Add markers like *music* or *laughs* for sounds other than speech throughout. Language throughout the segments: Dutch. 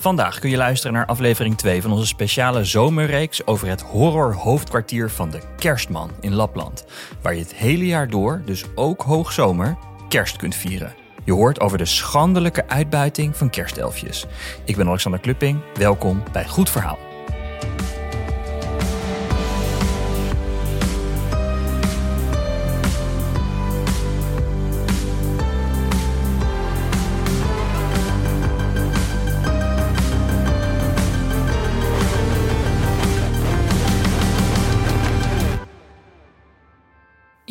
Vandaag kun je luisteren naar aflevering 2 van onze speciale zomerreeks over het horror-hoofdkwartier van de Kerstman in Lapland. Waar je het hele jaar door, dus ook hoogzomer, kerst kunt vieren. Je hoort over de schandelijke uitbuiting van kerstelfjes. Ik ben Alexander Klupping, welkom bij Goed Verhaal.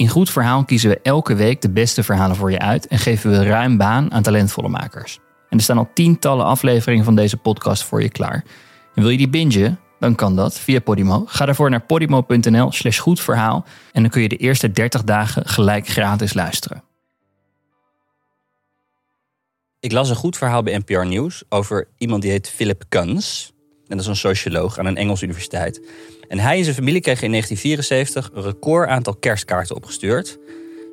In Goed Verhaal kiezen we elke week de beste verhalen voor je uit en geven we ruim baan aan talentvolle makers. En er staan al tientallen afleveringen van deze podcast voor je klaar. En wil je die bingen? Dan kan dat via Podimo. Ga daarvoor naar podimo.nl slash goedverhaal en dan kun je de eerste 30 dagen gelijk gratis luisteren. Ik las een goed verhaal bij NPR Nieuws over iemand die heet Philip Kuns. En dat is een socioloog aan een Engelse universiteit. En hij en zijn familie kregen in 1974 een record aantal kerstkaarten opgestuurd.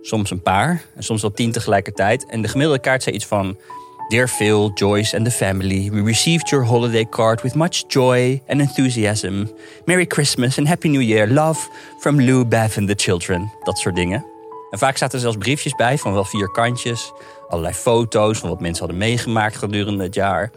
Soms een paar en soms wel tien tegelijkertijd. En de gemiddelde kaart zei iets van... Dear Phil, Joyce and the family, we received your holiday card with much joy and enthusiasm. Merry Christmas and Happy New Year. Love from Lou, Bev and the children. Dat soort dingen. En vaak zaten er zelfs briefjes bij van wel vier kantjes. Allerlei foto's van wat mensen hadden meegemaakt gedurende het jaar.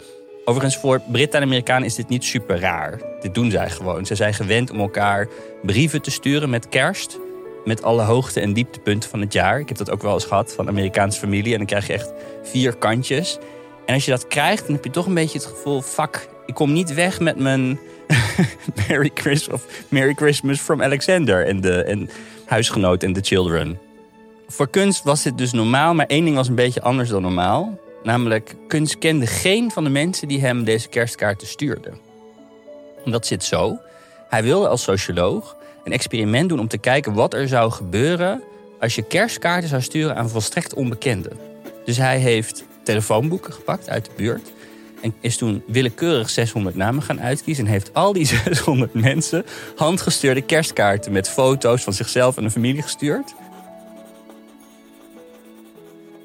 Overigens, voor Britten en Amerikanen is dit niet super raar. Dit doen zij gewoon. Ze zijn gewend om elkaar brieven te sturen met kerst. Met alle hoogte- en dieptepunten van het jaar. Ik heb dat ook wel eens gehad van Amerikaanse familie. En dan krijg je echt vier kantjes. En als je dat krijgt, dan heb je toch een beetje het gevoel... fuck, ik kom niet weg met mijn *laughs* Merry, Christmas, Merry Christmas from Alexander... en de en huisgenoot en de children. Voor kunst was dit dus normaal, maar één ding was een beetje anders dan normaal. Namelijk, Kunst kende geen van de mensen die hem deze kerstkaarten stuurden. En dat zit zo. Hij wilde als socioloog een experiment doen om te kijken wat er zou gebeuren als je kerstkaarten zou sturen aan volstrekt onbekenden. Dus hij heeft telefoonboeken gepakt uit de buurt en is toen willekeurig 600 namen gaan uitkiezen en heeft al die *laughs* 600 mensen handgestuurde kerstkaarten met foto's van zichzelf en een familie gestuurd.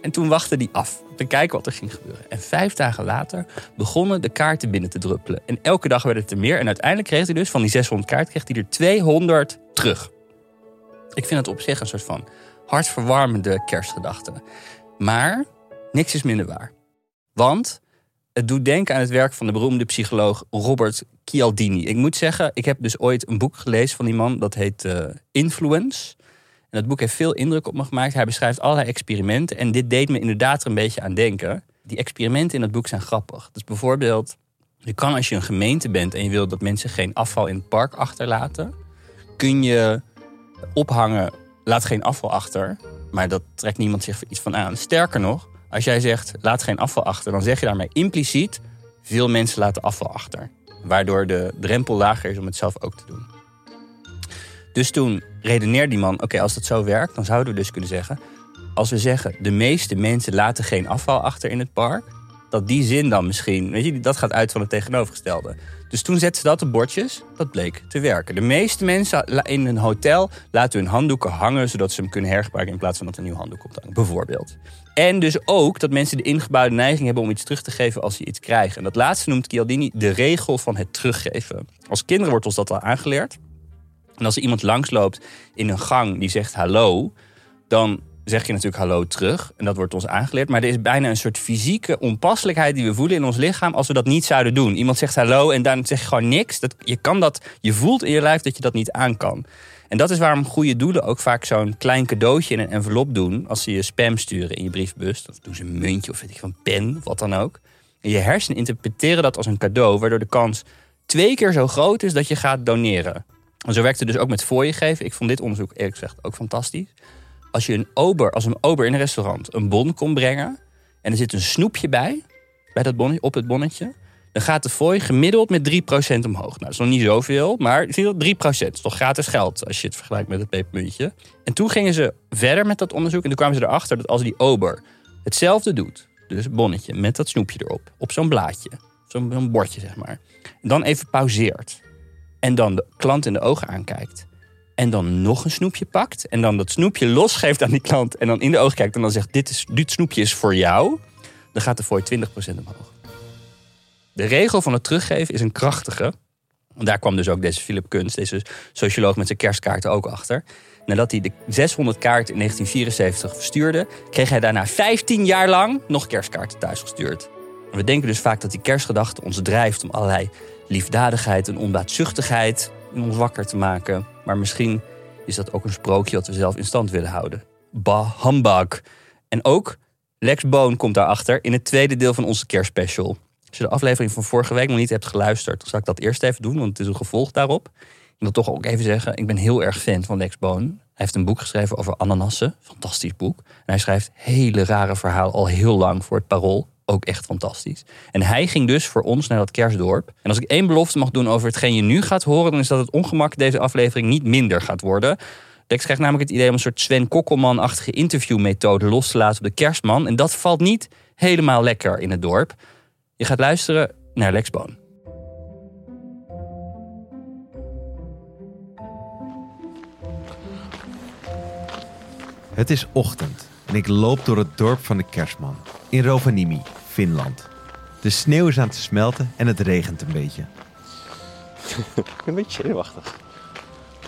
En toen wachtte hij af te kijken wat er ging gebeuren. En vijf dagen later begonnen de kaarten binnen te druppelen. En elke dag werden het er meer. En uiteindelijk kreeg hij dus van die 600 kaarten kreeg hij er 200 terug. Ik vind het op zich een soort van hartverwarmende kerstgedachte. Maar niks is minder waar. Want het doet denken aan het werk van de beroemde psycholoog Robert Cialdini. Ik moet zeggen, ik heb dus ooit een boek gelezen van die man. Dat heet uh, Influence. En dat boek heeft veel indruk op me gemaakt. Hij beschrijft allerlei experimenten. En dit deed me inderdaad er een beetje aan denken. Die experimenten in dat boek zijn grappig. Dus bijvoorbeeld, je kan als je een gemeente bent en je wil dat mensen geen afval in het park achterlaten, kun je ophangen, laat geen afval achter. Maar dat trekt niemand zich iets van aan. Sterker nog, als jij zegt, laat geen afval achter, dan zeg je daarmee impliciet, veel mensen laten afval achter. Waardoor de drempel lager is om het zelf ook te doen. Dus toen redeneerde die man: oké, als dat zo werkt, dan zouden we dus kunnen zeggen. Als we zeggen, de meeste mensen laten geen afval achter in het park, dat die zin dan misschien, weet je, dat gaat uit van het tegenovergestelde. Dus toen zetten ze dat op bordjes, dat bleek te werken. De meeste mensen in een hotel laten hun handdoeken hangen, zodat ze hem kunnen hergebruiken in plaats van dat een nieuw handdoek komt hangen, bijvoorbeeld. En dus ook dat mensen de ingebouwde neiging hebben om iets terug te geven als ze iets krijgen. En dat laatste noemt Chialdini de regel van het teruggeven. Als kinderen wordt ons dat al aangeleerd. En als er iemand langsloopt in een gang die zegt hallo, dan zeg je natuurlijk hallo terug. En dat wordt ons aangeleerd. Maar er is bijna een soort fysieke onpasselijkheid die we voelen in ons lichaam als we dat niet zouden doen. Iemand zegt hallo en dan zeg je gewoon niks. Dat, je, kan dat, je voelt in je lijf dat je dat niet aan kan. En dat is waarom goede doelen ook vaak zo'n klein cadeautje in een envelop doen. Als ze je spam sturen in je briefbus. Of doen ze een muntje of weet ik van pen, wat dan ook. En je hersenen interpreteren dat als een cadeau, waardoor de kans twee keer zo groot is dat je gaat doneren. En zo werkt het dus ook met je geven. Ik vond dit onderzoek eerlijk gezegd ook fantastisch. Als je een ober, als een ober in een restaurant een bon komt brengen en er zit een snoepje bij, bij dat bonnetje, op het bonnetje, dan gaat de fooi gemiddeld met 3% omhoog. Nou, dat is nog niet zoveel, maar 3% is toch gratis geld als je het vergelijkt met het pepermuntje. En toen gingen ze verder met dat onderzoek en toen kwamen ze erachter dat als die ober hetzelfde doet, dus bonnetje met dat snoepje erop, op zo'n blaadje, zo'n bordje zeg maar, dan even pauzeert en dan de klant in de ogen aankijkt. En dan nog een snoepje pakt. En dan dat snoepje losgeeft aan die klant. En dan in de ogen kijkt en dan zegt: Dit, is, dit snoepje is voor jou. Dan gaat de fooi 20% omhoog. De regel van het teruggeven is een krachtige. Daar kwam dus ook deze Philip Kunst, deze socioloog met zijn kerstkaarten ook achter. Nadat hij de 600 kaarten in 1974 verstuurde, kreeg hij daarna 15 jaar lang nog kerstkaarten thuisgestuurd. En we denken dus vaak dat die kerstgedachte ons drijft om allerlei liefdadigheid en onbaatzuchtigheid in ons wakker te maken. Maar misschien is dat ook een sprookje dat we zelf in stand willen houden. Bah, humbug. En ook Lex Boon komt daarachter in het tweede deel van onze kerstspecial. Als je de aflevering van vorige week nog niet hebt geluisterd, dan zal ik dat eerst even doen, want het is een gevolg daarop. Ik wil toch ook even zeggen, ik ben heel erg fan van Lex Boon. Hij heeft een boek geschreven over ananassen, fantastisch boek. En hij schrijft hele rare verhalen al heel lang voor het Parool, ook echt fantastisch. En hij ging dus voor ons naar dat kerstdorp. En als ik één belofte mag doen over hetgeen je nu gaat horen, dan is dat het ongemak deze aflevering niet minder gaat worden. Lex krijgt namelijk het idee om een soort Sven Kokkelman-achtige interviewmethode los te laten op de kerstman. En dat valt niet helemaal lekker in het dorp. Je gaat luisteren naar Lex Boon. Het is ochtend en ik loop door het dorp van de kerstman in Rovaniemi, Finland. De sneeuw is aan het smelten en het regent een beetje. Ik *laughs* ben een beetje zenuwachtig.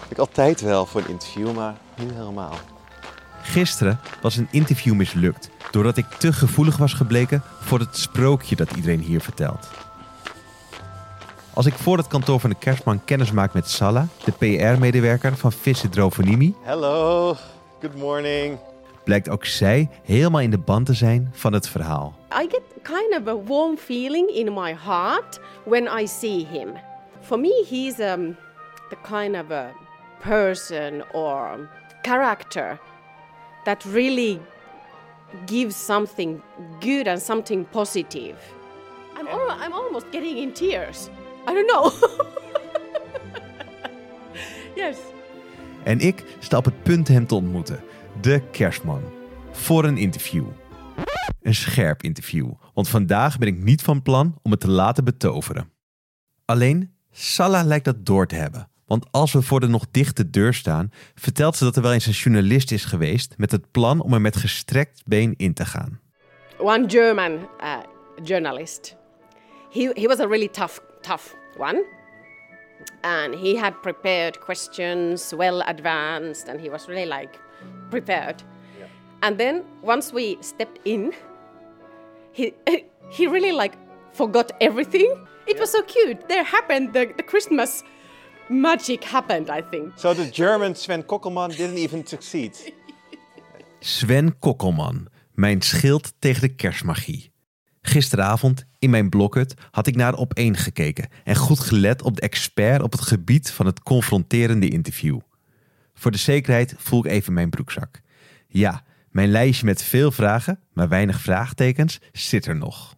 Ik altijd wel voor een interview, maar niet helemaal. Gisteren was een interview mislukt doordat ik te gevoelig was gebleken voor het sprookje dat iedereen hier vertelt. Als ik voor het kantoor van de kerstman kennis maak met Salla, de PR-medewerker van Visit Rovaniemi, Hello, good morning. Blijkt ook zij helemaal in de band te zijn van het verhaal. I get kind of a warm feeling in my heart when I see him. For me, he's um, the kind of a person or character that really gives something good and something positive. I'm, al- I'm almost getting in tears. I don't know. *laughs* yes. En ik sta op het punt hem te ontmoeten, de kerstman, voor een interview. Een scherp interview, want vandaag ben ik niet van plan om het te laten betoveren. Alleen, Salah lijkt dat door te hebben. Want als we voor de nog dichte deur staan, vertelt ze dat er wel eens een journalist is geweest met het plan om er met gestrekt been in te gaan. one German uh, journalist. He, he was a really tough, tough one. And he had prepared questions well advanced, and he was really like prepared. And then once we stepped in, he *laughs* he really like forgot everything. It was so cute. There happened the, the Christmas magic happened. I think. So the German Sven Kokkelman didn't even succeed. *laughs* Sven Kokkelman, mijn schild tegen de kerstmagie. Gisteravond in mijn blokhut had ik naar op één gekeken en goed gelet op de expert op het gebied van het confronterende interview. Voor de zekerheid voel ik even mijn broekzak. Ja, mijn lijstje met veel vragen, maar weinig vraagtekens zit er nog.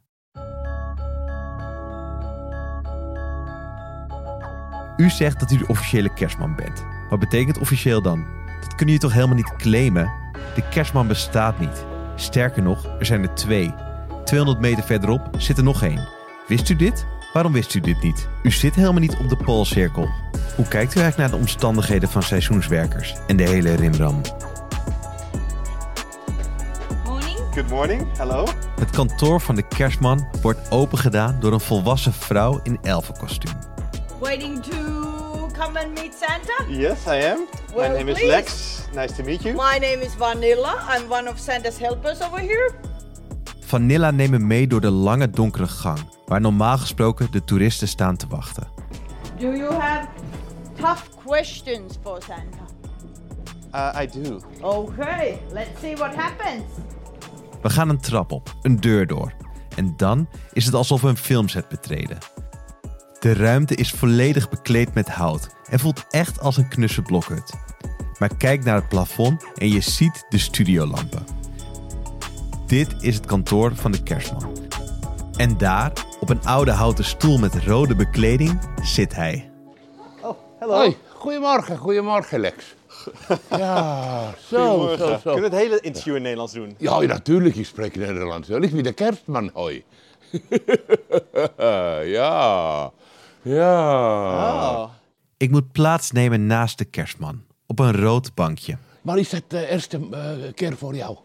U zegt dat u de officiële kerstman bent. Wat betekent officieel dan? Dat kun je toch helemaal niet claimen? De kerstman bestaat niet. Sterker nog, er zijn er twee. 200 meter verderop zit er nog één. Wist u dit? Waarom wist u dit niet? U zit helemaal niet op de Poolcirkel. Hoe kijkt u eigenlijk naar de omstandigheden van seizoenswerkers en de hele rimram? Good morning, hello. Het kantoor van de kerstman wordt opengedaan door een volwassen vrouw in elfenkostuum. Waiting to come and meet Santa? Yes, I am. Well, My name is. Lex. Nice to meet you. My name is Vanilla. I'm one of Santa's helpers over here. Vanilla nemen mee door de lange donkere gang, waar normaal gesproken de toeristen staan te wachten. Do you have tough questions for Santa? Uh, I do. Okay, let's see what happens. We gaan een trap op, een deur door. En dan is het alsof we een filmset betreden. De ruimte is volledig bekleed met hout en voelt echt als een knusse blokhut. Maar kijk naar het plafond en je ziet de studiolampen. Dit is het kantoor van de kerstman. En daar, op een oude houten stoel met rode bekleding, zit hij. Oh, hello. Hoi, goedemorgen, goedemorgen Lex. *laughs* Ja, zo, zo. Kunnen we het hele interview in Nederlands doen? Ja, ja, natuurlijk, ik spreek Nederlands. Ik ben de kerstman, hoi. *laughs* ja, ja. Oh. Ik moet plaatsnemen naast de kerstman, op een rood bankje. Maar is het de eerste eh, keer voor jou?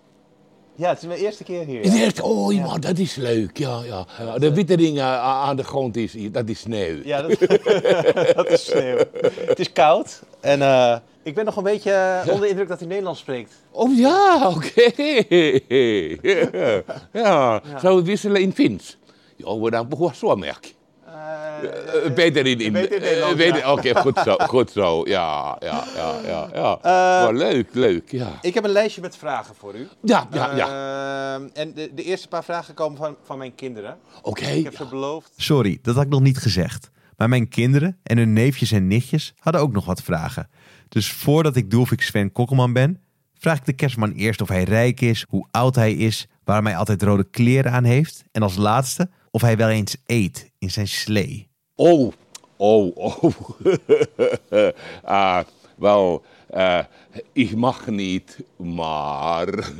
Ja, het is mijn eerste keer hier. Ja. eerste, oh, dat is leuk. Ja, ja. De witte dingen a- aan de grond is, dat is sneeuw. Ja, dat, *laughs* dat is sneeuw. Het is koud en eh, ik ben nog een beetje eh, onder de indruk dat hij Nederlands spreekt. Oh ja, *laughs* oké. ja. Zou we wisselen in Fins? Ja, we dan behoor zo merk. Eh, beter in, in, beter in Nederland, eh, ja. Oké, goed zo, *laughs* goed zo. Ja, ja, ja, ja. ja. Maar leuk, leuk, ja. ik heb een lijstje met vragen voor u. Ja, ja, ja. Ehm, en de, de eerste paar vragen komen van, van mijn kinderen. Oké. Ik heb ze beloofd. Sorry, dat had ik nog niet gezegd. Maar mijn kinderen en hun neefjes en nichtjes hadden ook nog wat vragen. Dus voordat ik doe of ik Sven Kokkelman ben, vraag ik de kerstman eerst of hij rijk is, hoe oud hij is, waarom hij altijd rode kleren aan heeft. En als laatste of hij wel eens eet in zijn slee. Oh, oh, oh. *laughs* Ah, wel, eh, ik mag niet, maar. *laughs*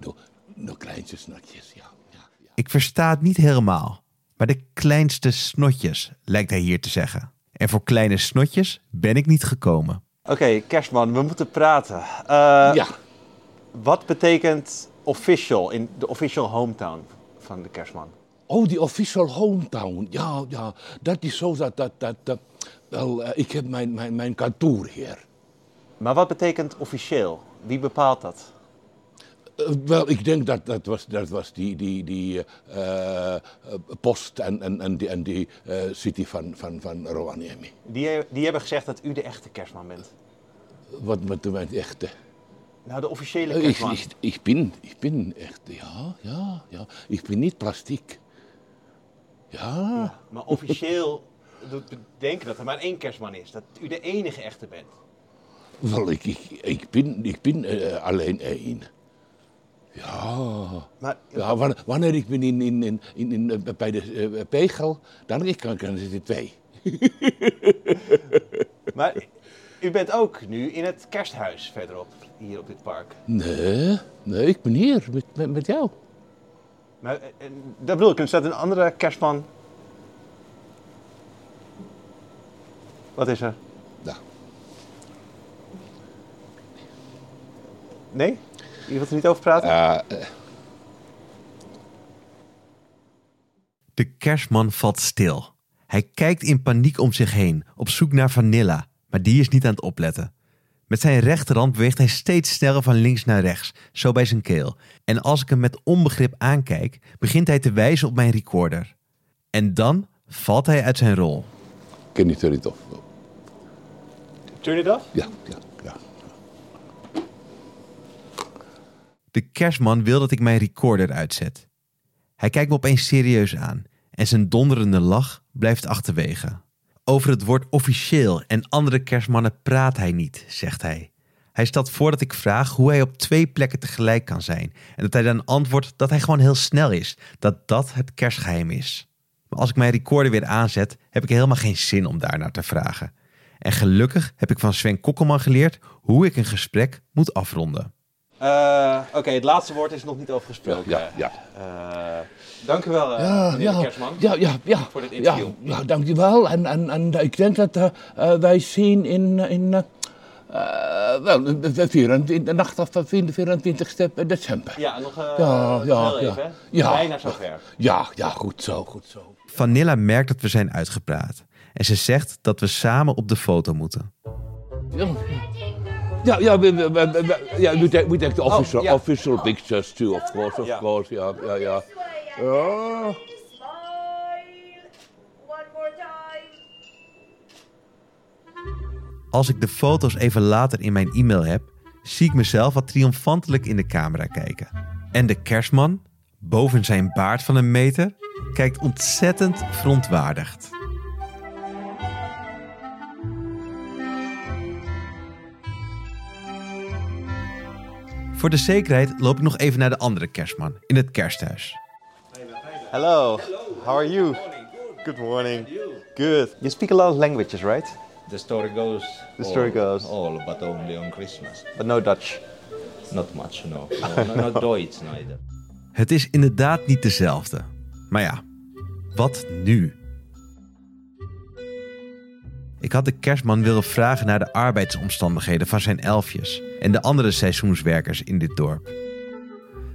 nog, nog kleintje snotjes, ja. ja, ja. Ik versta het niet helemaal, maar de kleinste snotjes lijkt hij hier te zeggen. En voor kleine snotjes ben ik niet gekomen. Oké, kerstman, we moeten praten. Eh, ja. Wat betekent official in de official hometown van de kerstman? Oh, die official hometown. Ja, ja. Dat is zo dat. dat, dat, dat wel, eh, ik heb mijn, mijn, mijn kantoor hier. Maar wat betekent officieel? Wie bepaalt dat? Eh, wel, ik denk dat dat was, dat was die, die, die eh, post en, en, en die, en die city van, van, van Rovaniemi. Die, die hebben gezegd dat u de echte kerstman bent. Wat met de echte. Nou, de officiële Ik, kerstman. ik, ik, ben, ik ben echt, ja, ja, ja. Ik ben niet plastiek. Ja. Maar officieel *laughs* doet bedenken dat er maar één kerstman is. Dat u de enige echte bent. Wel, ik, ik, ik ben, ik ben eh, alleen één. Ja. Maar Ja, wanneer, wanneer ik ben in, in, in, in, in, eh, bij de eh, pegel, dan ik kan, kan zitten twee. *laughs* Maar u bent ook nu in het kersthuis verderop, hier op dit park. Nee, nee, ik ben hier met, met, met jou. Maar eh, eh, dat bedoel ik, er staat een andere kerstman. Wat is er? Ja. Nee? Je wilt er niet over praten? Eh, De kerstman valt stil. Hij kijkt in paniek om zich heen, op zoek naar Vanilla, maar die is niet aan het opletten. Met zijn rechterhand beweegt hij steeds sneller van links naar rechts, zo bij zijn keel. En als ik hem met onbegrip aankijk, begint hij te wijzen op mijn recorder. En dan valt hij uit zijn rol. ken je turn it off? Turn it off? Ja, ja, ja. De kerstman wil dat ik mijn recorder uitzet. Hij kijkt me opeens serieus aan en zijn donderende lach blijft achterwege. Over het woord officieel en andere kerstmannen praat hij niet, zegt hij. Hij stelt voor dat ik vraag hoe hij op twee plekken tegelijk kan zijn en dat hij dan antwoordt dat hij gewoon heel snel is, dat dat het kerstgeheim is. Maar als ik mijn recorder weer aanzet, heb ik helemaal geen zin om daarnaar te vragen. En gelukkig heb ik van Sven Kokkelman geleerd hoe ik een gesprek moet afronden. Eh, Oké, het laatste woord is nog niet over gesproken. Ja, ja. Eh, dank u wel, eh, Ja, ja, kerstman. ja, ja, ja. Voor dit ja, interview. ja, dankjewel. En, en, en ik denk dat eh, eh, wij zien in, in wel, de, 24, de nacht van 24 december. Ja, nog eh Ja, ja, heel ja. even. hè? Ja. Bijna zover. Ja, ja, goed zo, goed zo. Vanilla merkt dat we zijn uitgepraat. En ze zegt dat we samen op de foto moeten. Ja, ja, ja, we, we, we, we- ja we, take, we take the official, Oh, official pictures too, of course, of course, ja, ja, ja. Time. Als ik de foto's even later in mijn e-mail heb, zie ik mezelf wat triomfantelijk in de camera kijken. En de kerstman, boven zijn baard van een meter, kijkt ontzettend verontwaardigd. Voor de zekerheid loop ik nog even naar de andere kerstman in het kersthuis. Hello. How are you? Good morning. Good. You speak a lot of languages, right? The story goes. The story goes. All, but only on Christmas. But no Dutch. Not much, no. no, no not *laughs* Deutsch neither. Het is inderdaad niet dezelfde. Maar ja, wat nu? Ik had de kerstman willen vragen naar de arbeidsomstandigheden van zijn elfjes en de andere seizoenswerkers in dit dorp.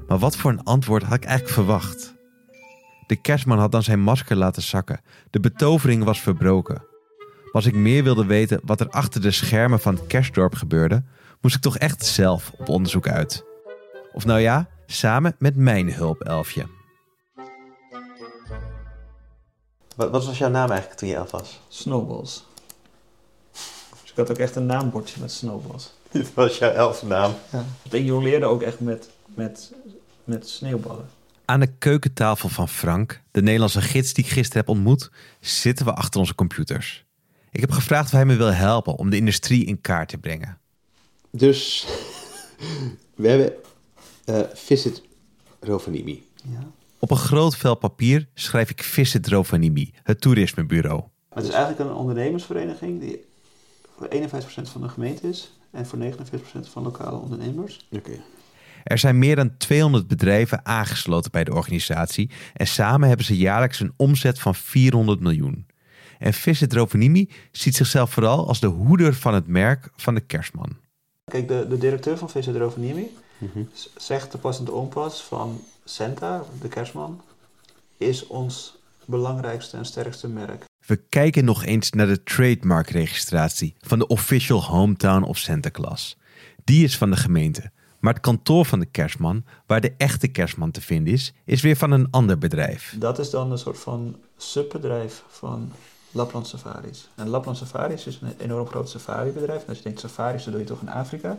Maar wat voor een antwoord had ik eigenlijk verwacht? De kerstman had dan zijn masker laten zakken. De betovering was verbroken. Maar als ik meer wilde weten wat er achter de schermen van het kerstdorp gebeurde, moest ik toch echt zelf op onderzoek uit. Of nou ja, samen met mijn hulpelfje. Wat, wat was jouw naam eigenlijk toen je elf was? Snowballs. Dus ik had ook echt een naambordje met snowballs. *laughs* Dit was jouw elfnaam. Ja. Ik jongeerde ook echt met, met, met sneeuwballen. Aan de keukentafel van Frank, de Nederlandse gids die ik gisteren heb ontmoet, zitten we achter onze computers. Ik heb gevraagd of hij me wil helpen om de industrie in kaart te brengen. Dus *laughs* we hebben eh, Visit Rovaniemi. Ja. Op een groot vel papier schrijf ik Visit Rovaniemi, het toerismebureau. Het is eigenlijk een ondernemersvereniging die voor 51% van de gemeente is en voor 49% van lokale ondernemers. Oké. Er zijn meer dan 200 bedrijven aangesloten bij de organisatie en samen hebben ze jaarlijks een omzet van 400 miljoen. En Visit Rovaniemi ziet zichzelf vooral als de hoeder van het merk van de kerstman. Kijk, de, de directeur van Visit Rovaniemi z- zegt te pas en te onpas van Santa, de kerstman, is ons belangrijkste en sterkste merk. We kijken nog eens naar de trademarkregistratie van de Official Hometown of Santa Claus. Die is van de gemeente, maar het kantoor van de kerstman, waar de echte kerstman te vinden is, is weer van een ander bedrijf. Dat is dan een soort van subbedrijf van Lapland Safaris. En Lapland Safaris is een enorm groot safaribedrijf. En als je denkt safaris, dan doe je toch in Afrika.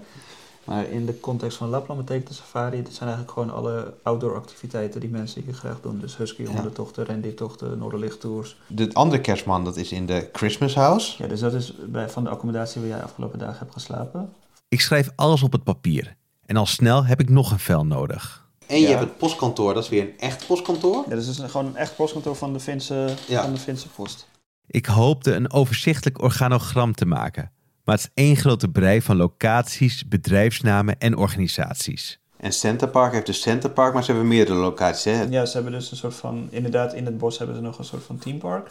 Maar in de context van Lapland betekent de safari, dit zijn eigenlijk gewoon alle outdoor activiteiten die mensen hier graag doen. Dus husky hondentochten, rendiertochten, Noorderlichttours. De andere kerstman, dat is in de Christmas House. Ja, dus dat is bij, van de accommodatie waar jij afgelopen dagen hebt geslapen. Ik schrijf alles op het papier en al snel heb ik nog een vel nodig. En je Ja. hebt het postkantoor, dat is weer een echt postkantoor. Ja, dus het is gewoon een echt postkantoor van de Finse, Ja. van de Finse post. Ik hoopte een overzichtelijk organogram te maken, maar het is één grote brei van locaties, bedrijfsnamen en organisaties. En Center Park heeft dus Center Park, maar ze hebben meerdere locaties. Hè? Ja, ze hebben dus een soort van, inderdaad in het bos hebben ze nog een soort van teampark.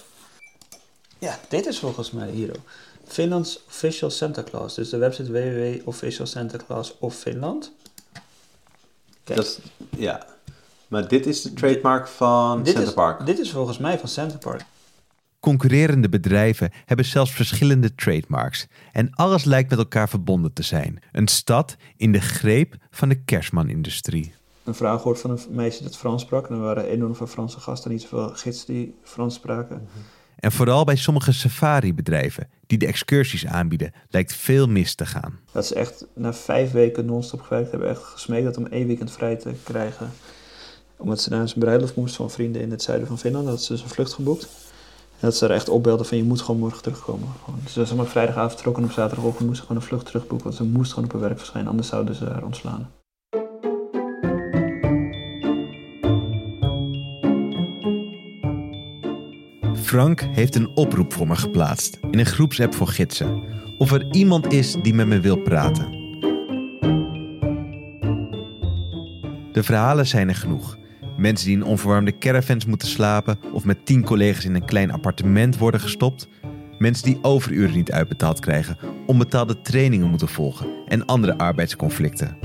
Ja, dit is volgens mij hier ook. Finlands Official Santa Claus. Dus de website www.officialsantaclaus of Finland. Kijk, Dat is- ja. Maar dit is de trademark van dit Center is, Park. Dit is volgens mij van Center Park. Concurrerende bedrijven hebben zelfs verschillende trademarks en alles lijkt met elkaar verbonden te zijn. Een stad in de greep van de kerstmanindustrie. Een vrouw gehoord van een meisje dat Frans sprak. En er waren enorm veel Franse gasten, niet zoveel gids die Frans spraken. En vooral bij sommige safari-bedrijven die de excursies aanbieden, lijkt veel mis te gaan. Dat ze echt na vijf weken non-stop gewerkt hebben, echt gesmeekt dat om één weekend vrij te krijgen. Omdat ze naar zijn bruiloft moest van vrienden in het zuiden van Finland. Dat ze dus een vlucht geboekt. En dat ze er echt opbelden van je moet gewoon morgen terugkomen. Dus ze was vrijdagavond vertrokken en op zaterdagochtend moest ze gewoon een vlucht terugboeken. Want ze moest gewoon op haar werk verschijnen, anders zouden ze haar ontslaan. Frank heeft een oproep voor me geplaatst in een groepsapp voor gidsen. Of er iemand is die met me wil praten. De verhalen zijn er genoeg. Mensen die in onverwarmde caravans moeten slapen of met tien collega's in een klein appartement worden gestopt. Mensen die overuren niet uitbetaald krijgen, onbetaalde trainingen moeten volgen en andere arbeidsconflicten.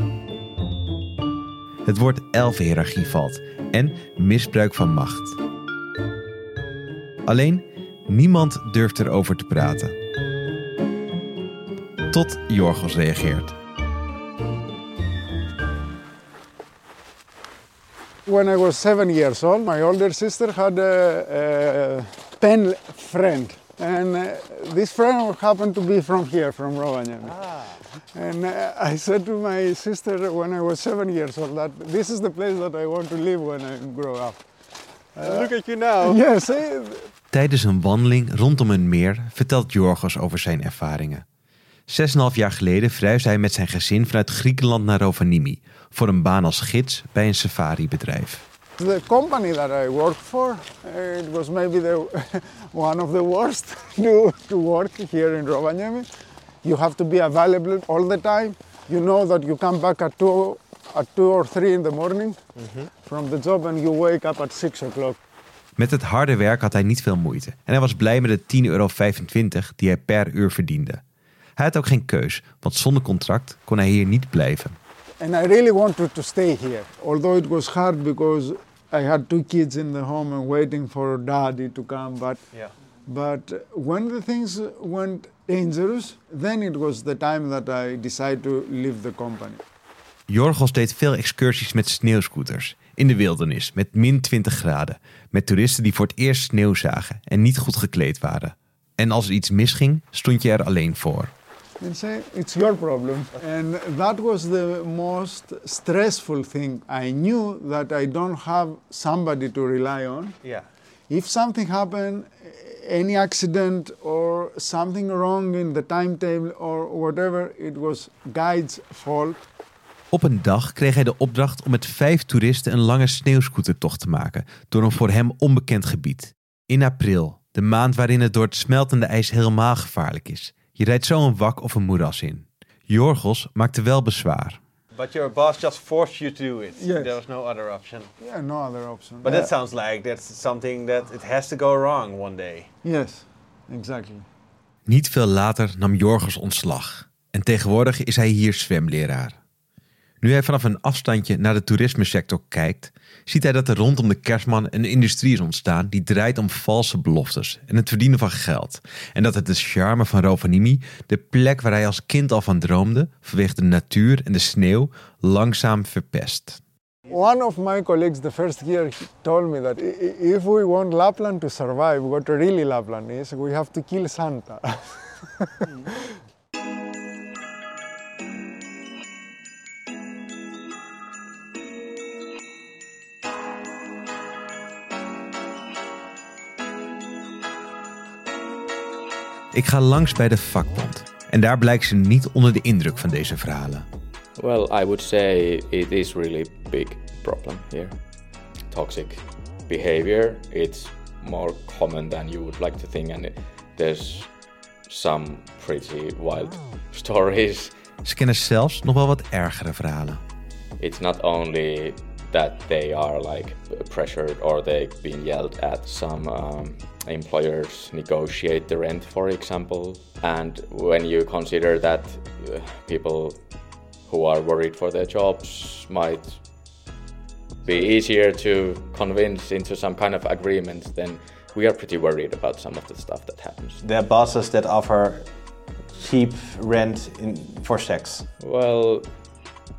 Het woord elfenhierarchie valt en misbruik van macht. Alleen niemand durft erover te praten. Tot Jorgos reageert. When I was seven years old, my older sister had a, a pen friend. And uh, this friend happened to be from here, from Rovaniemi. And uh, I said to my sister when I was seven years old that this is the place that I want to live when I grow up. Look at you now. Yes, eh, Tijdens een wandeling rondom een meer vertelt Jorgos over zijn ervaringen. Zes en een half jaar geleden verhuisde hij met zijn gezin vanuit Griekenland naar Rovaniemi voor een baan als gids bij een safari-bedrijf. the company that I worked for, it was maybe the, *laughs* one of the worst *laughs* to, to work here in Rovaniemi. You have to be available all the time. You know that you come back at two, at two or three in the morning from the job and you wake up at six o'clock. Met het harde werk had hij niet veel moeite en hij was blij met de 10,25 euro die hij per uur verdiende. Hij had ook geen keus, want zonder contract kon hij hier niet blijven. And I really wanted to stay here, although it was hard because I had two kids in the home and waiting for daddy to come. But, but when the things went dangerous, then it was the time that I decided to leave the company. Jorgos deed veel excursies met sneeuwscooters in de wildernis met min 20 graden, met toeristen die voor het eerst sneeuw zagen en niet goed gekleed waren. En als er iets misging, stond je er alleen voor. and say it's your problem. And that was the most stressful thing. I knew that I don't have somebody to rely on. Yeah. If something happened, any accident or something wrong in the timetable or whatever, it was guide's fault. Op een dag kreeg hij de opdracht om met vijf toeristen een lange sneeuwscootertocht te maken door een voor hem onbekend gebied. In april, de maand waarin het door het smeltende ijs helemaal gevaarlijk is. Je rijdt zo een wak of een moeras in. Jorgos maakte wel bezwaar. But your boss just forced you to do it. Yes. There was no other option. Yeah, no other option. But Uh, that sounds like that's something that it has to go wrong one day. Yes, exactly. Niet veel later nam Jorgos ontslag. En tegenwoordig is hij hier zwemleraar. Nu hij vanaf een afstandje naar de toerismesector kijkt, ziet hij dat er rondom de kerstman een industrie is ontstaan die draait om valse beloftes en het verdienen van geld. En dat het de charme van Rovaniemi, de plek waar hij als kind al van droomde, vanwege de natuur en de sneeuw, langzaam verpest. One of my colleagues the first year told me that if we want Lapland to survive, what really Lapland is, we have to kill Santa. *laughs* Ik ga langs bij de vakbond en daar blijkt ze niet onder de indruk van deze verhalen. Well, I would say it is really big problem here. Toxic behavior. It's more common than you would like to think, and there's some pretty wild *laughs* stories. Ze kennen zelfs nog wel wat ergere verhalen. It's not only that they are like pressured or they've been yelled at. Some um, employers negotiate the rent, for example, and when you consider that uh, people who are worried for their jobs might be easier to convince into some kind of agreement, then we are pretty worried about some of the stuff that happens. There are bosses that offer cheap rent in, for sex. Well,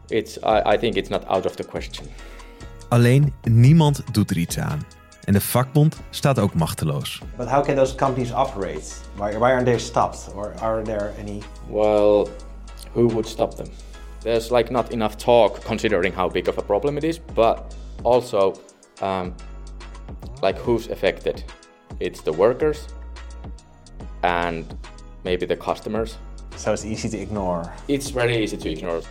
it's I, I think it's not out of the question. Alleen niemand doet er iets aan. En de vakbond staat ook machteloos. But how can those companies operate? Why, why aren't they stopped? Or are there any? Well, who would stop them? There's like not enough talk considering how big of a problem it is, but also, um, like who's affected? It's the workers and maybe the customers. So it's easy to ignore. It's very easy to ignore.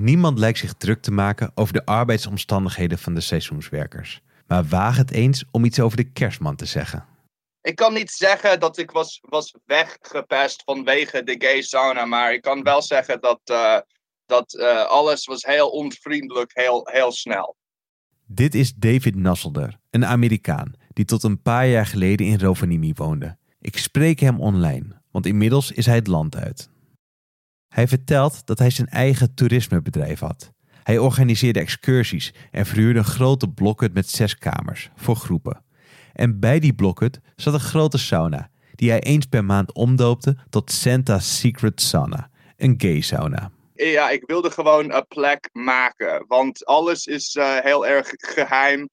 Niemand lijkt zich druk te maken over de arbeidsomstandigheden van de seizoenswerkers. Maar waag het eens om iets over de kerstman te zeggen. Ik kan niet zeggen dat ik was, was weggepest vanwege de gay sauna, maar ik kan wel zeggen dat, eh, dat eh, alles was heel onvriendelijk, heel, heel snel. Dit is David Nasselder, een Amerikaan die tot een paar jaar geleden in Rovaniemi woonde. Ik spreek hem online, want inmiddels is hij het land uit. Hij vertelt dat hij zijn eigen toerismebedrijf had. Hij organiseerde excursies en verhuurde een grote blokhut met zes kamers voor groepen. En bij die blokhut zat een grote sauna, die hij eens per maand omdoopte tot Santa's Secret Sauna, een gay sauna. Ja, ik wilde gewoon een plek maken, want alles is eh, heel erg geheim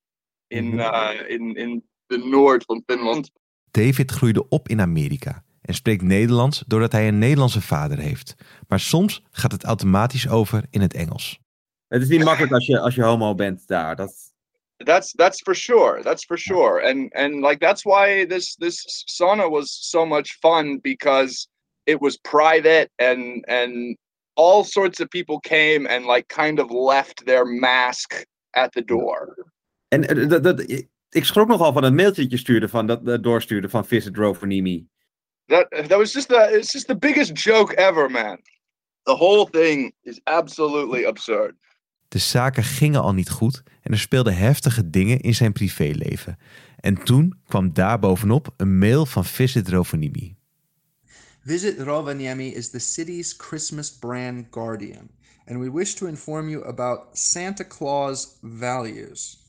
in, eh, in, in de noord van Finland. David groeide op in Amerika en spreekt Nederlands doordat hij een Nederlandse vader heeft. Maar soms gaat het automatisch over in het Engels. Het is niet makkelijk als je, als je homo bent daar. Dat, That's that's for sure. That's for sure. And and like that's why this this sauna was so much fun because it was private and and all sorts of people came and like kind of left their mask at the door. en eh, dat, dat, ik schrok nogal van het mailtje dat je stuurde van dat, dat doorstuurde van Visit Rovaniemi. That that was just the it's just the biggest joke ever, man. The whole thing is absolutely absurd. De zaken gingen al niet goed en er speelden heftige dingen in zijn privéleven. En toen kwam daar bovenop een mail van Visit Rovaniemi. Visit Rovaniemi is the city's Christmas brand guardian, and we wish to inform you about Santa Claus values.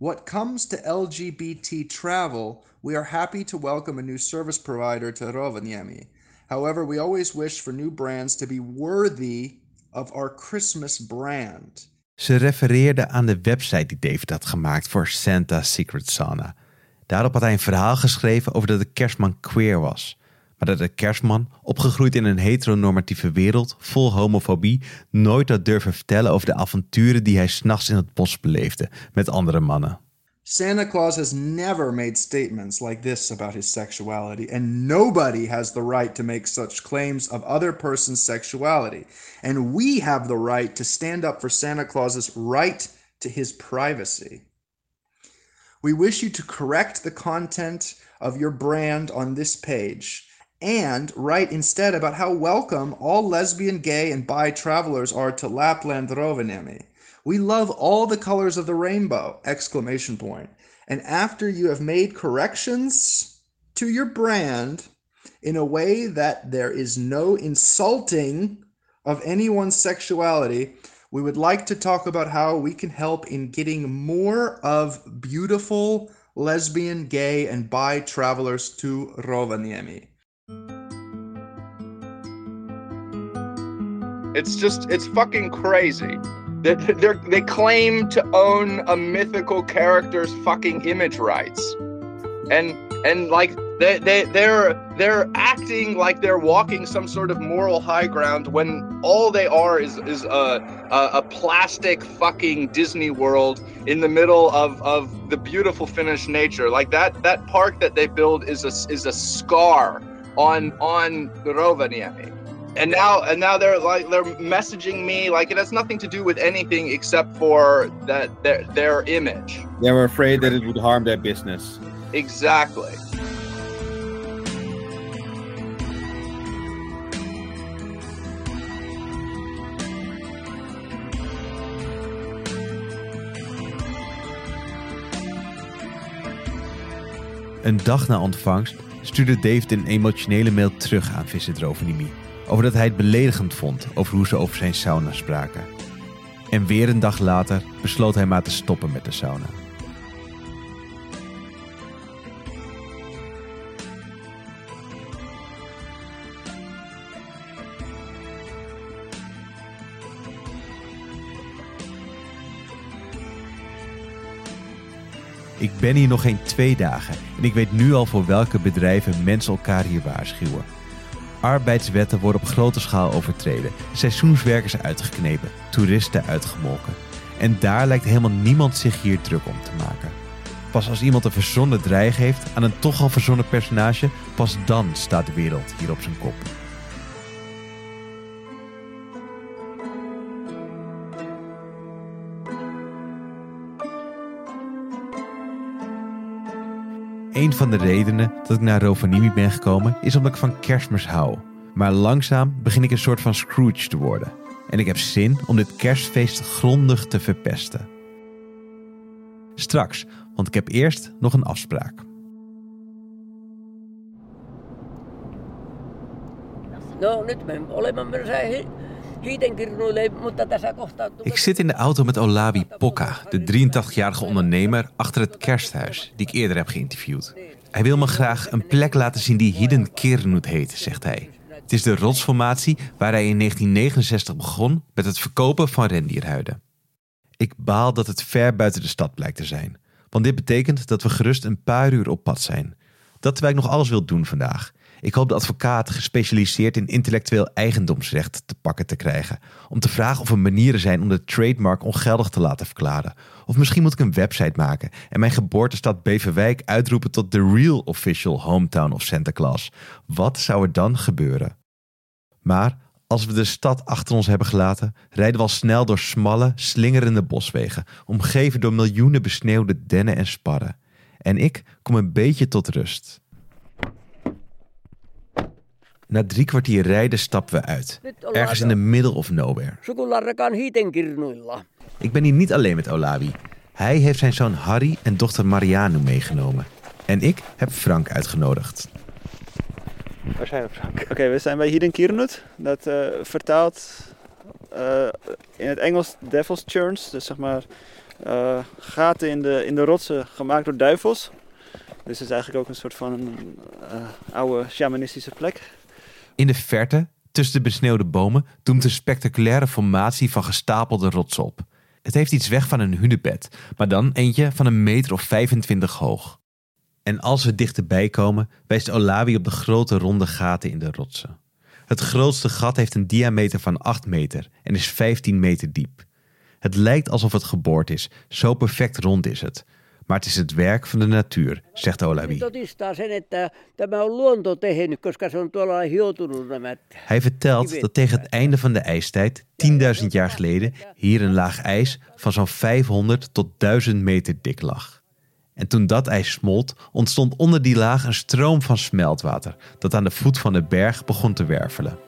What comes to LGBT travel, we are happy to welcome a new service provider to Rovaniemi. However, we always wish for new brands to be worthy of our Christmas brand. Ze refereerde aan de website die David had gemaakt voor Santa Secret Santa. Daarop had hij een verhaal geschreven over dat de kerstman queer was. Maar dat de kerstman, opgegroeid in een heteronormatieve wereld vol homofobie, nooit had durven vertellen over de avonturen die hij s'nachts in het bos beleefde met andere mannen. Santa Claus has never made statements like this about his sexuality, and nobody has the right to make such claims of other person's sexuality. And we have the right to stand up for Santa Claus's right to his privacy. We wish you to correct the content of your brand on this page and write instead about how welcome all lesbian, gay, and bi travelers are to Lapland Rovaniemi. We love all the colors of the rainbow! Exclamation point. And after you have made corrections to your brand in a way that there is no insulting of anyone's sexuality, we would like to talk about how we can help in getting more of beautiful lesbian, gay, and bi travelers to Rovaniemi. It's just it's fucking crazy. They they they claim to own a mythical character's fucking image rights, and and like they they they're they're acting like they're walking some sort of moral high ground when all they are is is a a, a plastic fucking Disney World in the middle of of the beautiful Finnish nature. Like that that park that they build is a is a scar on on Rovaniemi and now and now they're like they're messaging me like it has nothing to do with anything except for that their their image. They were afraid that it would harm their business. exactly. Een dag na ontvangst stuurde David een emotionele mail terug aan Visit Rovaniemi over dat hij het beledigend vond over hoe ze over zijn sauna spraken. En weer een dag later besloot hij maar te stoppen met de sauna. Ik ben hier nog geen twee dagen en ik weet nu al voor welke bedrijven mensen elkaar hier waarschuwen. Arbeidswetten worden op grote schaal overtreden, seizoenswerkers uitgeknepen, toeristen uitgemolken. En daar lijkt helemaal niemand zich hier druk om te maken. Pas als iemand een verzonnen dreig heeft aan een toch al verzonnen personage, pas dan staat de wereld hier op zijn kop. Een van de redenen dat ik naar Rovaniemi ben gekomen is omdat ik van kerstmis hou. Maar langzaam begin ik een soort van Scrooge te worden. En ik heb zin om dit kerstfeest grondig te verpesten. Straks, want ik heb eerst nog een afspraak. No nyt me olemme Ik zit in de auto met Olavi Pokka, de 83-jarige ondernemer achter het kersthuis, die ik eerder heb geïnterviewd. Hij wil me graag een plek laten zien die Hidden Kirnut heet, zegt hij. Het is de rotsformatie waar hij in 1969 begon met het verkopen van rendierhuiden. Ik baal dat het ver buiten de stad blijkt te zijn. Want dit betekent dat we gerust een paar uur op pad zijn. Dat terwijl ik nog alles wil doen vandaag. Ik hoop de advocaat gespecialiseerd in intellectueel eigendomsrecht te pakken te krijgen. Om te vragen of er manieren zijn om de trademark ongeldig te laten verklaren. Of misschien moet ik een website maken en mijn geboortestad Beverwijk uitroepen tot de real official hometown of Santa Claus. Wat zou er dan gebeuren? Maar als we de stad achter ons hebben gelaten, rijden we al snel door smalle, slingerende boswegen, omgeven door miljoenen besneeuwde dennen en sparren. En ik kom een beetje tot rust. Na drie kwartier rijden stappen we uit, ergens in de middle of nowhere. Ik ben hier niet alleen met Olawi. Hij heeft zijn zoon Harry en dochter Mariano meegenomen. En ik heb Frank uitgenodigd. Waar zijn we, Frank? Oké, we zijn bij Hidden Kirnut. Dat uh, vertaalt uh, in het Engels Devil's Churns. Dus zeg maar uh, gaten in de, in de rotsen gemaakt door duivels. Dus het is eigenlijk ook een soort van oude shamanistische plek. In de verte, tussen de besneeuwde bomen, doemt een spectaculaire formatie van gestapelde rotsen op. Het heeft iets weg van een hunebed, maar dan eentje van een meter of 25 hoog. En als we dichterbij komen, wijst Olawi op de grote ronde gaten in de rotsen. Het grootste gat heeft een diameter van 8 meter en is 15 meter diep. Het lijkt alsof het geboord is, zo perfect rond is het. Maar het is het werk van de natuur, zegt Olavi. Hij vertelt dat tegen het einde van de ijstijd, 10.000 jaar geleden, hier een laag ijs van zo'n 500 tot 1000 meter dik lag. En toen dat ijs smolt, ontstond onder die laag een stroom van smeltwater dat aan de voet van de berg begon te wervelen.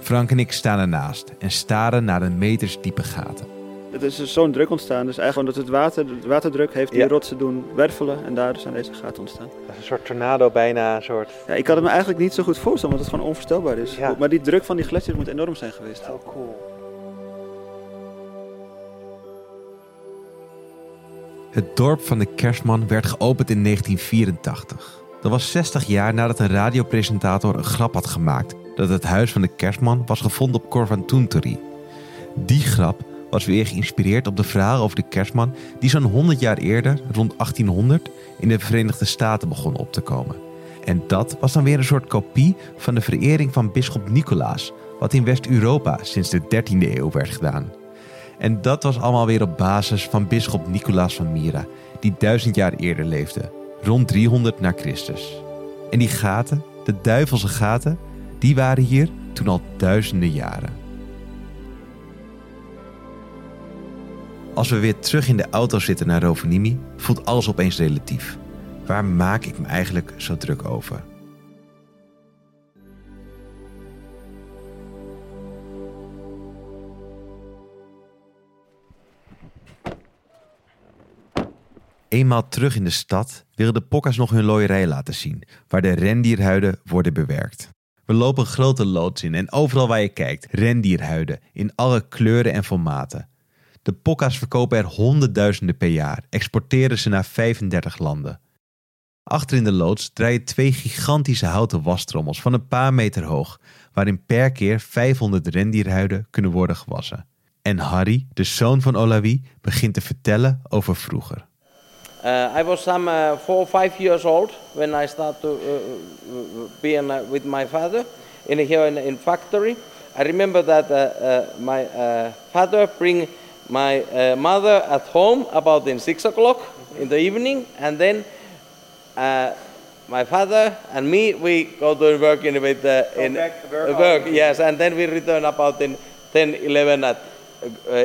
Frank en ik staan ernaast en staren naar de meters diepe gaten. Het is dus zo'n druk ontstaan. Dus eigenlijk omdat het water, de waterdruk heeft die rotsen doen wervelen en daardoor zijn deze gaten ontstaan. Dat is een soort tornado bijna, een soort... Ja, ik had het me eigenlijk niet zo goed voorstellen, omdat het gewoon onvoorstelbaar is. Maar die druk van die gletsjers moet enorm zijn geweest. Oh, cool. Het dorp van de Kerstman werd geopend in 1984. Dat was 60 jaar nadat een radiopresentator een grap had gemaakt dat het huis van de Kerstman was gevonden op Korvantunturi. Die grap was weer geïnspireerd op de verhalen over de Kerstman die zo'n 100 jaar eerder, rond 1800, in de Verenigde Staten begon op te komen. En dat was dan weer een soort kopie van de verering van bisschop Nicolaas, wat in West-Europa sinds de 13e eeuw werd gedaan. En dat was allemaal weer op basis van bisschop Nicolaas van Myra, die duizend jaar eerder leefde, rond 300 na Christus. En die gaten, de duivelse gaten, die waren hier toen al duizenden jaren. Als we weer terug in de auto zitten naar Rovaniemi, voelt alles opeens relatief. Waar maak ik me eigenlijk zo druk over? Eenmaal terug in de stad willen de pokkas nog hun looierij laten zien, waar de rendierhuiden worden bewerkt. We lopen grote loods in en overal waar je kijkt, rendierhuiden in alle kleuren en formaten. De pokkas verkopen er honderdduizenden per jaar, exporteren ze naar 35 landen. Achter in de loods draaien twee gigantische houten wastrommels van een paar meter hoog, waarin per keer 500 rendierhuiden kunnen worden gewassen. En Harry, de zoon van Olavi, begint te vertellen over vroeger. Uh, I was some uh, four or five years old when I started to uh, be in, with my father in here in, in factory. I remember that my father bring my mother at home about in six o'clock in the evening, and then my father and me we go to work in with uh, in work, work yes, and then we return about in 10, 11 at,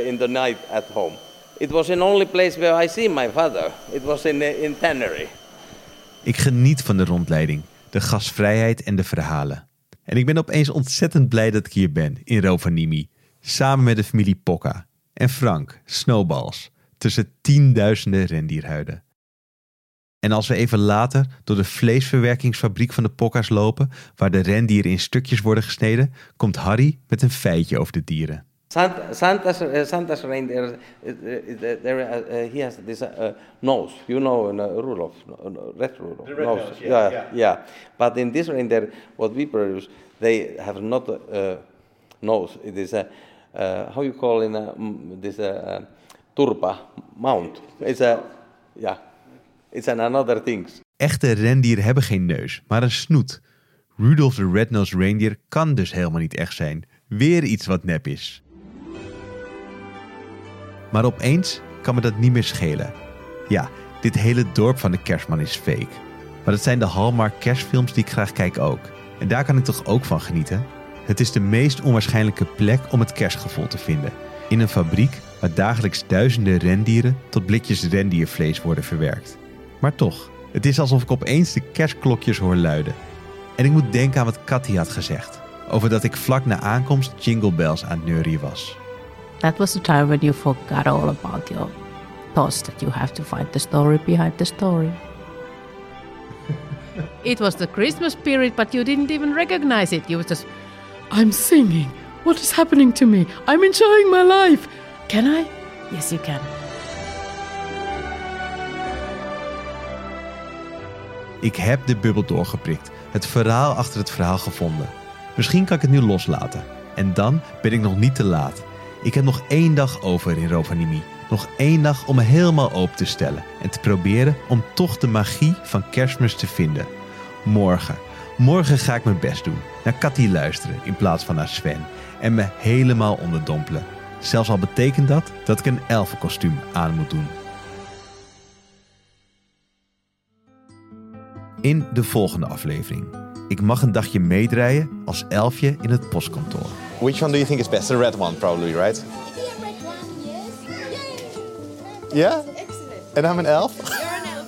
in the night at home. It was the only place where I see my father. It was in, in Tannery. Ik geniet van de rondleiding, de gasvrijheid en de verhalen. En ik ben opeens ontzettend blij dat ik hier ben, in Rovaniemi. Samen met de familie Pokka. En Frank, Snowballs. Tussen tienduizenden rendierhuiden. En als we even later door de vleesverwerkingsfabriek van de Pokka's lopen, waar de rendieren in stukjes worden gesneden, komt Harry met een feitje over de dieren. Santa, Santa's, uh, Santa's reindeer, uh, uh, there, uh, he has this uh, nose, you know, uh, Rudolph, red Rudolph. The red nose. nose, yeah, yeah, yeah. But in this reindeer, what we produce, they have not a nose. It is a, how you call in a, this turba mount. It's a, yeah, it's an another things. Echte rendieren hebben geen neus, maar een snoet. Rudolph the Red-Nosed Reindeer kan dus helemaal niet echt zijn. Weer iets wat nep is. Maar opeens kan me dat niet meer schelen. Ja, dit hele dorp van de kerstman is fake. Maar dat zijn de Hallmark kerstfilms die ik graag kijk ook. En daar kan ik toch ook van genieten? Het is de meest onwaarschijnlijke plek om het kerstgevoel te vinden. In een fabriek waar dagelijks duizenden rendieren tot blikjes rendiervlees worden verwerkt. Maar toch, het is alsof ik opeens de kerstklokjes hoor luiden. En ik moet denken aan wat Cathy had gezegd. Over dat ik vlak na aankomst Jingle Bells aan het neurien was. that was the time when you forgot all about your thoughts that you have to find the story behind the story. it was the Christmas spirit, but you didn't even recognize it. You were just, I'm singing. What is happening to me? I'm enjoying my life. Can I? Yes, you can. Ik heb de bubbel doorgeprikt, het verhaal achter het verhaal gevonden. Misschien kan ik het nu loslaten. En dan ben ik nog niet te laat. Ik heb nog één dag over in Rovaniemi. Nog één dag om me helemaal open te stellen en te proberen om toch de magie van kerstmis te vinden. Morgen, morgen ga ik mijn best doen. Naar Cathy luisteren in plaats van naar Sven. En me helemaal onderdompelen. Zelfs al betekent dat dat ik een elfenkostuum aan moet doen. In de volgende aflevering. Ik mag een dagje meedraaien als elfje in het postkantoor. Which one do you think is best? The red one, probably, right? Yeah? And I'm an elf?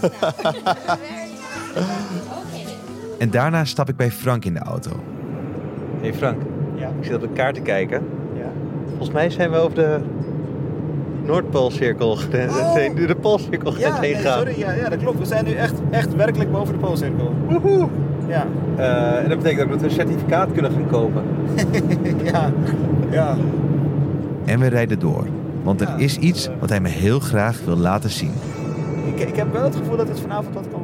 *laughs* En daarna stap ik bij Frank in de auto. Hey Frank, Ja. ik zit op de kaart te kijken. Ja. Volgens mij zijn we over de Noordpoolcirkel Oh. *laughs* de, de Poolcirkel Ja, heen nee, gaan. sorry, ja, ja, dat klopt. We zijn nu echt, echt werkelijk boven de Poolcirkel. Woehoe! Ja. Eh, en dat betekent ook dat we een certificaat kunnen gaan kopen. *laughs* ja, ja. En we rijden door. Want er is iets wat hij me heel graag wil laten zien. Ik, ik heb wel het gevoel dat het vanavond wat kan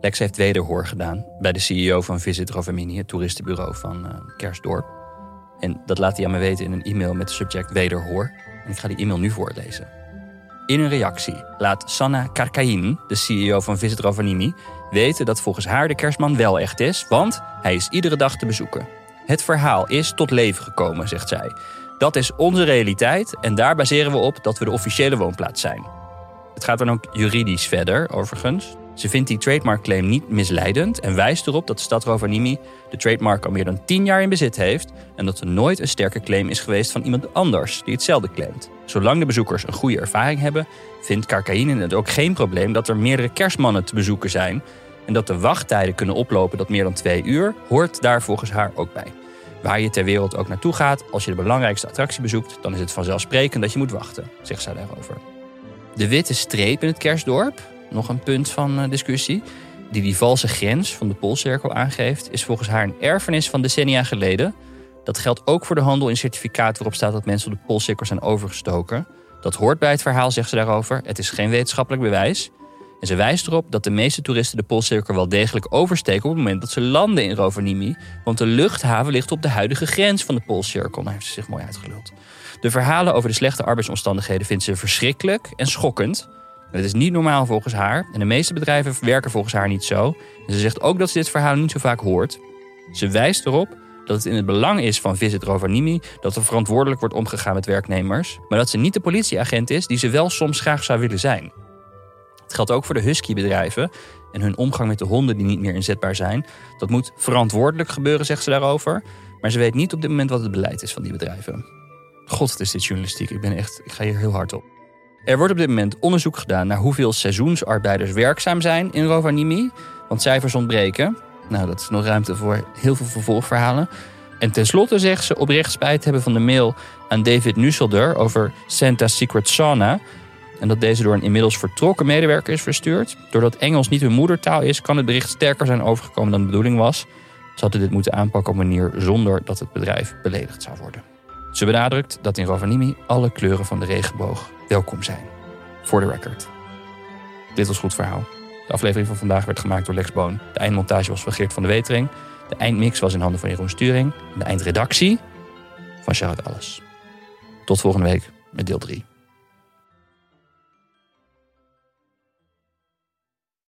Lex heeft wederhoor gedaan bij de CEO van Visit Rovamini, het toeristenbureau van Kerstdorp. En dat laat hij aan me weten in een e-mail met het subject wederhoor. En ik ga die e-mail nu voorlezen. In een reactie laat Sanna Karkain, de CEO van Visit Rovaniemi, weten dat volgens haar de kerstman wel echt is, want hij is iedere dag te bezoeken. Het verhaal is tot leven gekomen, zegt zij. Dat is onze realiteit en daar baseren we op dat we de officiële woonplaats zijn. Het gaat dan ook juridisch verder, overigens. Ze vindt die trademarkclaim niet misleidend en wijst erop dat de stad Rovaniemi de trademark al meer dan 10 jaar in bezit heeft en dat er nooit een sterke claim is geweest van iemand anders die hetzelfde claimt. Zolang de bezoekers een goede ervaring hebben, vindt Karkainen het ook geen probleem dat er meerdere kerstmannen te bezoeken zijn en dat de wachttijden kunnen oplopen tot meer dan twee uur, hoort daar volgens haar ook bij. Waar je ter wereld ook naartoe gaat, als je de belangrijkste attractie bezoekt, dan is het vanzelfsprekend dat je moet wachten, zegt zij daarover. De witte streep in het kerstdorp, nog een punt van eh, discussie, die die valse grens van de Poolcirkel aangeeft, is volgens haar een erfenis van decennia geleden. Dat geldt ook voor de handel in certificaat waarop staat dat mensen op de Poolcirkel zijn overgestoken. Dat hoort bij het verhaal, zegt ze daarover. Het is geen wetenschappelijk bewijs. En ze wijst erop dat de meeste toeristen de Poolcirkel wel degelijk oversteken op het moment dat ze landen in Rovaniemi. Want de luchthaven ligt op de huidige grens van de Poolcirkel. Daar heeft ze zich mooi uitgeluld. De verhalen over de slechte arbeidsomstandigheden vindt ze verschrikkelijk en schokkend. Het is niet normaal volgens haar. En de meeste bedrijven werken volgens haar niet zo. En ze zegt ook dat ze dit verhaal niet zo vaak hoort. Ze wijst erop dat het in het belang is van Visit Rovaniemi dat er verantwoordelijk wordt omgegaan met werknemers, maar dat ze niet de politieagent is die ze wel soms graag zou willen zijn. Het geldt ook voor de husky-bedrijven en hun omgang met de honden die niet meer inzetbaar zijn. Dat moet verantwoordelijk gebeuren, zegt ze daarover. Maar ze weet niet op dit moment wat het beleid is van die bedrijven. God, wat is dit journalistiek. Ik ben echt, ik ga hier heel hard op. Er wordt op dit moment onderzoek gedaan naar hoeveel seizoensarbeiders werkzaam zijn in Rovaniemi. Want cijfers ontbreken. Nou, dat is nog ruimte voor heel veel vervolgverhalen. En tenslotte zegt ze oprecht spijt hebben van de mail aan David Nusselder over Santa's Secret Sauna. En dat deze door een inmiddels vertrokken medewerker is verstuurd. Doordat Engels niet hun moedertaal is, kan het bericht sterker zijn overgekomen dan de bedoeling was. Ze hadden dit moeten aanpakken op een manier zonder dat het bedrijf beledigd zou worden. Ze benadrukt dat in Rovaniemi alle kleuren van de regenboog welkom zijn. For the record. Dit was Goed Verhaal. De aflevering van vandaag werd gemaakt door Lex Boon. De eindmontage was van Geert van de Wetering. De eindmix was in handen van Jeroen Sturing. En de eindredactie van Charlotte Alles. Tot volgende week met deel 3.